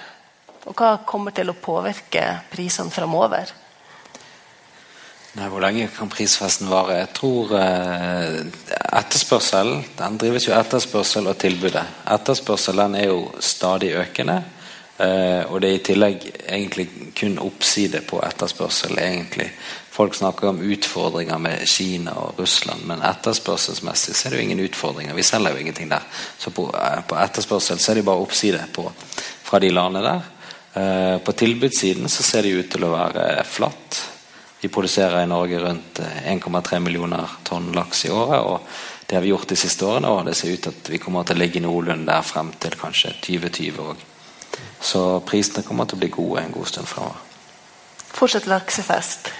Og hva kommer til å påvirke prisene framover? Nei, Hvor lenge kan prisfesten vare? Jeg tror eh, etterspørsel Den drives jo etterspørsel og tilbudet. Etterspørselen er jo stadig økende. Eh, og det er i tillegg egentlig kun oppside på etterspørsel. egentlig. Folk snakker om utfordringer med Kina og Russland, men etterspørselsmessig så er det jo ingen utfordringer. Vi selger jo ingenting der. Så på, eh, på etterspørsel så er det bare oppside på, fra de landene der. Eh, på tilbudssiden så ser det ut til å være flatt. Vi produserer i Norge rundt 1,3 eh, millioner tonn laks i året. og Det har vi gjort de siste årene, og det ser ut til at vi kommer til å ligge noenlunde der frem til kanskje 2020 òg. Så prisene kommer til å bli gode en god stund fremover. Fortsatt laksefest.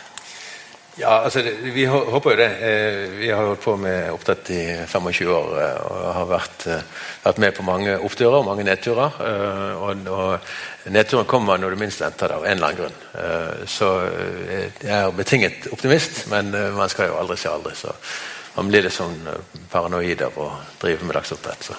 Ja, altså det, Vi håper jo det. Eh, vi har holdt på med oppdrett i 25 år eh, og har vært, vært med på mange oppturer og mange nedturer. Og, og Nedturen kommer når du minst venter det, av en eller annen grunn. Eh, så eh, jeg er betinget optimist, men eh, man skal jo aldri si aldri. Så man blir litt sånn paranoid av å drive med lakseoppdrett.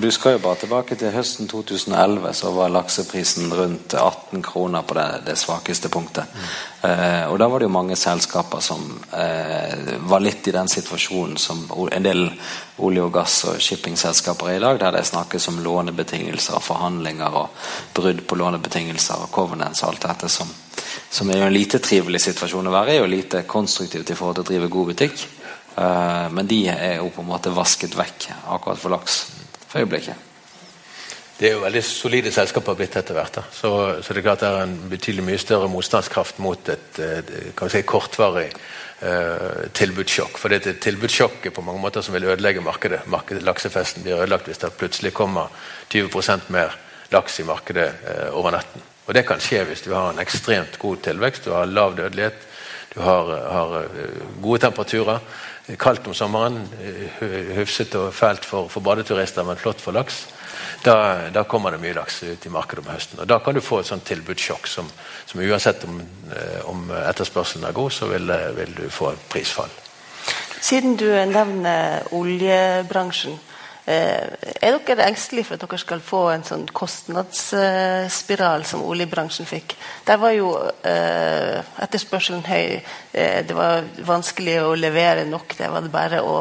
Du skal jo bare tilbake til høsten 2011, så var lakseprisen rundt 18 kroner på det, det svakeste punktet. Mm. Eh, og Da var det jo mange selskaper som eh, var litt i den situasjonen som en del olje- og gass- og shippingselskaper er i dag, der det snakkes om lånebetingelser og forhandlinger og brudd på lånebetingelser og covenants og alt dette som, som er jo en lite trivelig situasjon å være i, og lite konstruktivt i forhold til å drive god butikk. Eh, men de er jo på en måte vasket vekk akkurat for laks for øyeblikket. Det er jo veldig solide selskaper blitt etter hvert. Så, så, det er klart det er en betydelig mye større motstandskraft mot et, vi si, kortvarig uh, tilbudssjokk. For det er et på mange måter som vil ødelegge markedet. markedet laksefesten blir ødelagt hvis det plutselig kommer 20% mer laks i markedet uh, over natten. Og Det kan skje hvis du har en ekstremt god tilvekst, du har lav dødelighet, du har, har uh, gode temperaturer kaldt om sommeren, hufsete og fælt for, for, badeturister, men flott for laks. Da, da, kommer det mye laks ut i markedet om høsten. og Da kan du få et sånt tilbudssjokk som, som uansett om, eh, om, etterspørselen er god, så vil, vil du få prisfall. Siden du nevner oljebransjen, Eh, er dere engstelige for at dere skal få en sånn kostnadsspiral som oljebransjen fikk? Der var jo eh, etterspørselen høy. Eh, det var vanskelig å levere nok. Det var det bare å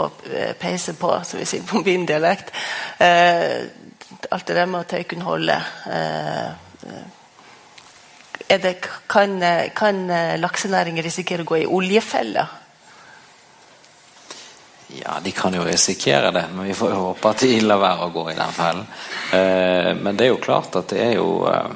peise på, som vi sier på min dialekt. Alt det der med at jeg kunne holde. Det, kan, kan laksenæringen risikere å gå i oljefella? Ja, de kan jo risikere det, men vi får jo håpe at de lar være å gå i den fellen. Eh, men det er jo klart at det er jo eh,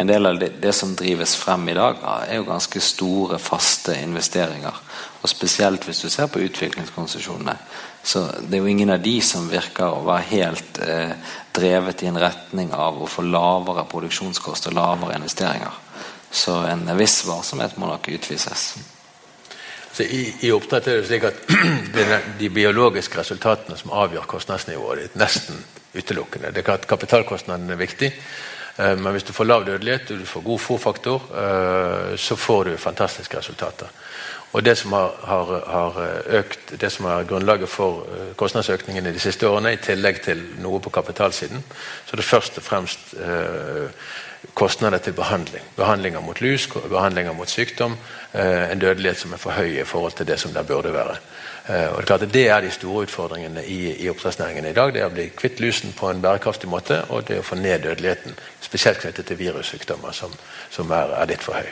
en del av det, som drives frem i dag, er jo ganske store, faste investeringer. Og Spesielt hvis du ser på utviklingskonsesjonene. Så Det er jo ingen av de som virker å være helt eh, drevet i en retning av å få lavere produksjonskost og lavere investeringer. Så en viss varsomhet må nok utvises. Så i, i, oppdrett er det slik at de biologiske resultatene som avgjør kostnadsnivået ditt. Nesten utelukkende. Det er klart Kapitalkostnaden er viktig, eh, men hvis du får lav dødelighet og du får god fòrfaktor, eh, så får du fantastiske resultater. Og det som har, har, har, økt, det som er grunnlaget for kostnadsøkningen i de siste årene, i tillegg til noe på kapitalsiden, så er det først og fremst eh, kostnader til behandling. Behandlinger mot lus, behandlinger mot sykdom. Eh, en dødelighet som er for høy i forhold til det som det burde være. Eh, og Det er klart at det er de store utfordringene i, i oppdrettsnæringen i dag. Det er å bli kvitt lusen på en bærekraftig måte, og det å få ned dødeligheten. Spesielt knyttet til virussykdommer som, som er, er litt for høy.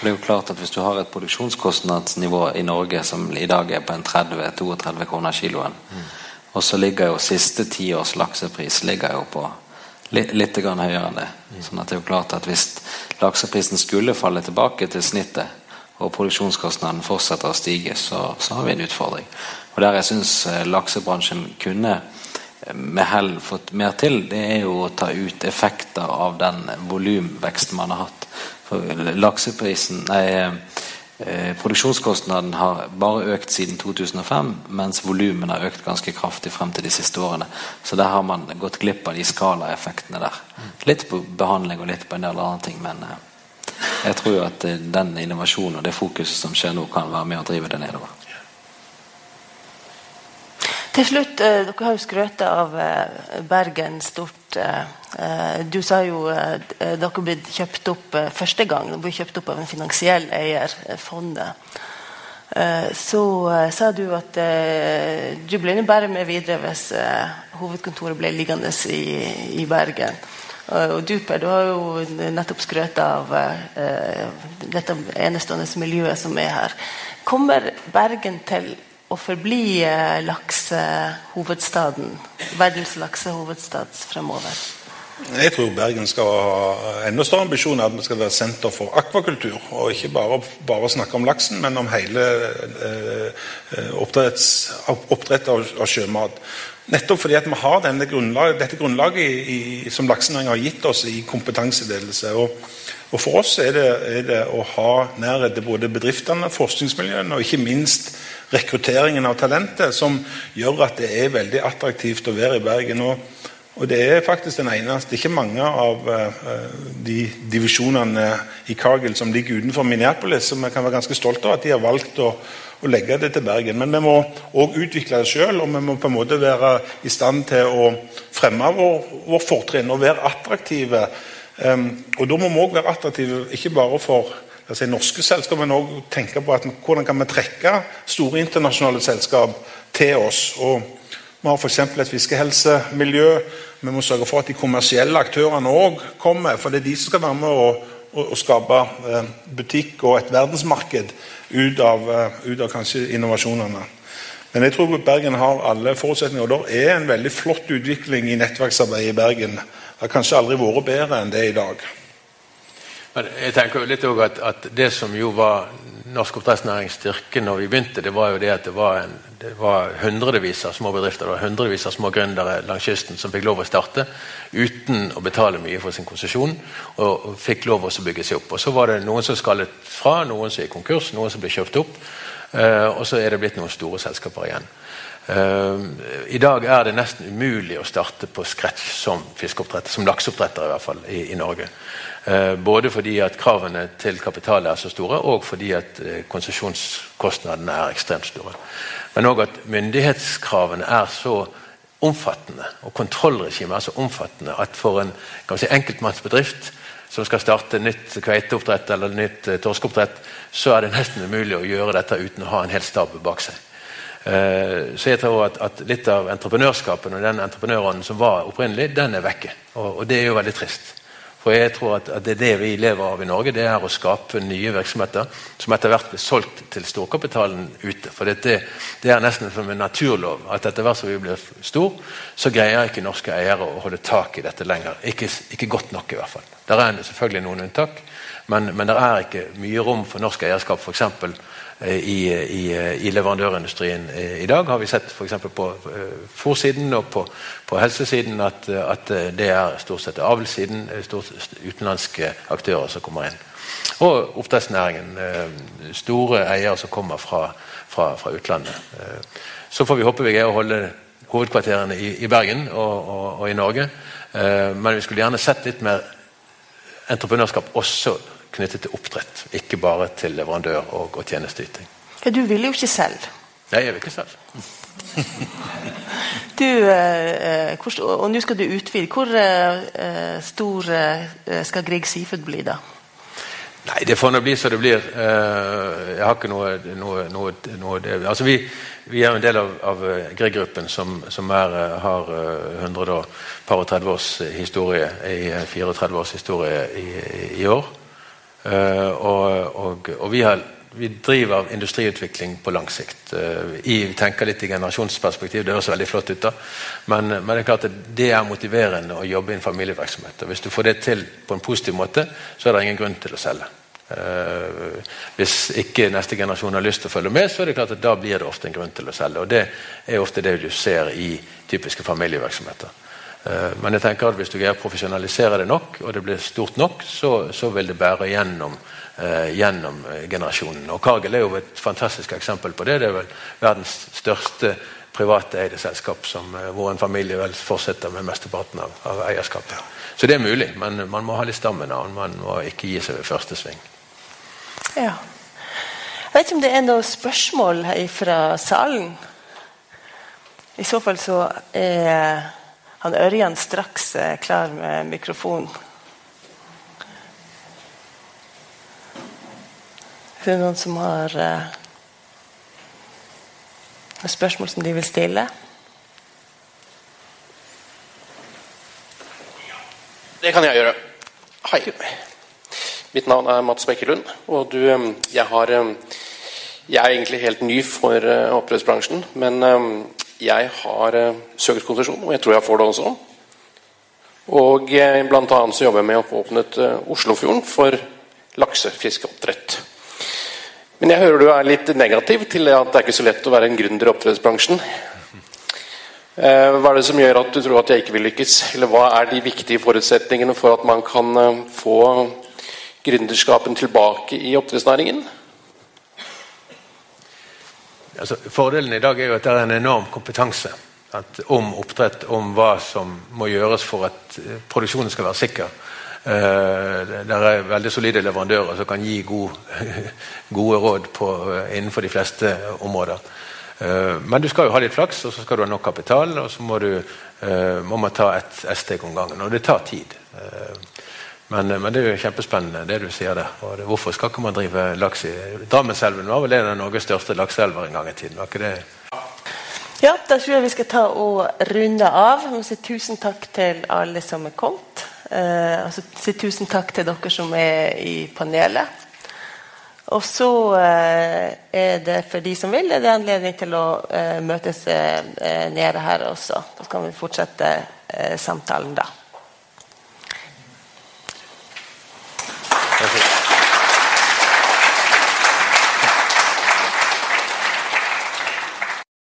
Det er jo klart at Hvis du har et produksjonskostnadsnivå i Norge som i dag er på en 30-32 kroner kiloen, mm. og så ligger jo siste tiårs laksepris ligger jo på litt høyere enn det. Sånn at det er jo klart at Hvis lakseprisen skulle falle tilbake til snittet, og produksjonskostnaden fortsetter å stige, så, så har vi en utfordring. Og Der jeg syns eh, laksebransjen kunne eh, med hell fått mer til, det er jo å ta ut effekter av den volumveksten man har hatt. For lakseprisen, nei, Eh, produksjonskostnaden har bare økt siden 2005, mens volumene har økt ganske kraftig frem til de siste årene. Så der har man gått glipp av de skalaeffektene der. Litt på behandling og litt på en del andre ting, men eh, jeg tror at eh, den innovasjonen og det fokuset som skjer nå, kan være med å drive det nedover. Til slutt, eh, Dere har jo skrøtet av eh, Bergen stort. Eh, du sa jo dere ble kjøpt opp første gang. Dere ble kjøpt opp av en finansiell eier, fondet. Så sa du at du ble bare med videre hvis hovedkontoret ble liggende i, i Bergen. Og du Per, du har jo nettopp skrøt av dette enestående miljøet som er her. Kommer Bergen til å forbli eh, laksehovedstaden, verdens laksehovedstad fremover? Jeg tror Bergen skal ha enda større ambisjoner. At vi skal være senter for akvakultur. Og ikke bare, bare snakke om laksen, men om hele eh, oppdrett av, av, sjømat. Nettopp fordi at vi har grunnlag, dette grunnlaget i, i, som laksenæringen har gitt oss i kompetanseledelse. Og, og For oss er det, er det å ha nærhet til både bedriftene, forskningsmiljøene og ikke minst rekrutteringen av talentet, som gjør at det er veldig attraktivt å være i Bergen. Og, og det er faktisk den eneste ikke mange av uh, de divisjonene i Cargill som ligger utenfor Minneapolis, som vi kan være ganske stolte av at de har valgt å, å legge det til Bergen. Men vi må òg utvikle det sjøl, og vi må på en måte være i stand til å fremme vår, vår fortrinn og være attraktive. Um, og da må vi òg være attraktive ikke bare for altså norske selskap, men òg tenke på at, hvordan kan vi trekke store internasjonale selskap til oss. og Vi har f.eks. et fiskehelsemiljø. Vi må sørge for at de kommersielle aktørene òg kommer. For det er de som skal være med å, å, å skape eh, butikk og et verdensmarked ut av, eh, ut av kanskje innovasjonene. Men jeg tror Bergen har alle forutsetninger. og Det er en veldig flott utvikling i nettverksarbeidet i Bergen. Det har kanskje aldri vært bedre enn det er i dag. Jeg tenker jo litt at, at, Det som jo var norsk oppdrettsnærings styrke når vi begynte, det var jo det at det var, en, det var hundrevis av små bedrifter det var hundrevis av små gründere langs kysten som fikk lov å starte uten å betale mye for sin konsesjon. Og, fikk lov å bygge seg opp. Og Så var det noen som skallet fra, noen som gikk konkurs, noen som ble kjøpt opp. eh, og så er det blitt noen store selskaper igjen. Uh, I dag er det nesten umulig å starte på scratch som fiskeoppdretter, som lakseoppdretter i hvert fall, i, i Norge. Eh, både fordi at kravene til kapital er så store, og fordi at eh, konsesjonskostnadene er ekstremt store. Men òg at myndighetskravene er så omfattende, og kontrollregimet er så omfattende at for en si, enkeltmannsbedrift som skal starte nytt kveiteoppdrett eller nytt eh, torskeoppdrett, så er det nesten umulig å gjøre dette uten å ha en hel stab bak seg. Så jeg tror at, at litt av entreprenørskapen og den entreprenørånden som var opprinnelig, den er vekke. Og, og det er jo veldig trist. For jeg tror at, det er det vi lever av i Norge. Det er å skape nye virksomheter som etter hvert blir solgt til storkapitalen ute. For det, det er nesten som en naturlov at etter hvert som vi blir stor, så greier ikke norske eiere å holde tak i dette lenger. Ikke, ikke godt nok, i hvert fall. Der er selvfølgelig noen unntak, men, men det er ikke mye rom for norsk eierskap. For eksempel, Eh, i, i, i, leverandørindustrien eh, i dag. Har vi sett f.eks. på eh, fòrsiden og på, på helsesiden at, at, det er stort sett avlssiden, utenlandske aktører som kommer inn. Og oppdrettsnæringen. Store eiere som kommer fra, fra, fra, utlandet. Så får vi håpe vi greier å holde hovedkvarterene i, i Bergen og, og, og, i Norge. Men vi skulle gjerne sett litt mer entreprenørskap også knyttet til oppdrett. Ikke bare til leverandør og, og tjenesteyting. Ja, du vil jo ikke selv. Nei, jeg vil ikke selv. Du, eh, hvor, og nå skal du utvide. Hvor eh, stor eh, skal Grieg Seafood bli, da? Nei, det får nå bli som det blir. Jeg har ikke noe, noe, noe, noe altså vi, vi, er en del av, av Grieg-gruppen, som, som er, har 130 års historie, i 34 års historie i, i år. Og, og, og vi har vi driver industriutvikling på lang sikt. Eh, vi tenker litt i generasjonsperspektiv, det høres veldig flott ut. da. Men, men, det er klart at det er motiverende å jobbe i en familievirksomhet. og Hvis du får det til på en positiv måte, så er det ingen grunn til å selge. Uh, hvis ikke neste generasjon har lyst til å følge med, så er det klart at da blir det ofte en grunn til å selge. og Det er ofte det du ser i typiske familievirksomheter. Uh, men jeg tenker at hvis du greier å profesjonalisere det nok, og det blir stort nok, så, så vil det bære gjennom eh, gjennom eh, generasjonen. Og Cargill er jo et fantastisk eksempel på det. Det er vel verdens største privateide selskap som, eh, hvor en familie vel fortsetter med mesteparten av, av eierskapet. Så det er mulig, men man må ha litt stamina, og man må ikke gi seg ved første sving. Ja. Jeg vet ikke om det er noen spørsmål fra salen. I så fall så er han Ørjan straks eh, klar med mikrofonen. Det er noen som har uh, spørsmål som de vil stille? Det kan jeg gjøre. Hei. Mitt navn er Mats Bekkelund. Og du, eh, jeg har eh, Jeg er egentlig helt ny for opprørsbransjen, men jeg har søkt konsesjon, og jeg tror jeg får det også. Og blant annet så jobber jeg med å få åpnet Oslofjorden for laksefiskeoppdrett. Men jeg hører du er litt negativ til at det er ikke så lett å være en gründer i oppdrettsbransjen. Eh, hva er det som gjør at du tror at jeg ikke vil lykkes? Eller hva er de viktige forutsetningene for at man kan eh, få gründerskapen tilbake i oppdrettsnæringen? Altså, fordelen i dag er jo at det er en enorm kompetanse om oppdrett, om hva som må gjøres for at eh, produksjonen skal være sikker. Uh, det er veldig solide leverandører som kan gi gode, gode råd på, eh, innenfor de fleste områder. Men du skal jo ha litt flaks, og så skal du ha nok kapital, og så må, du, må man ta ett et steg om gangen. Og det tar tid. Men, men, det er jo kjempespennende, det du sier der. Og det, hvorfor skal ikke man drive laks i Drammenselven var vel en av Norges største lakseelver en gang i tiden? var ikke det? Ja, da tror jeg vi skal ta og runde av. Jeg må si tusen takk til alle som er kommet. Eh, altså, si tusen takk til dere som er i panelet. Og så eh, er det for de som vil, er det anledning til å eh, møtes eh, nede her også. Da kan vi fortsette eh, samtalen da.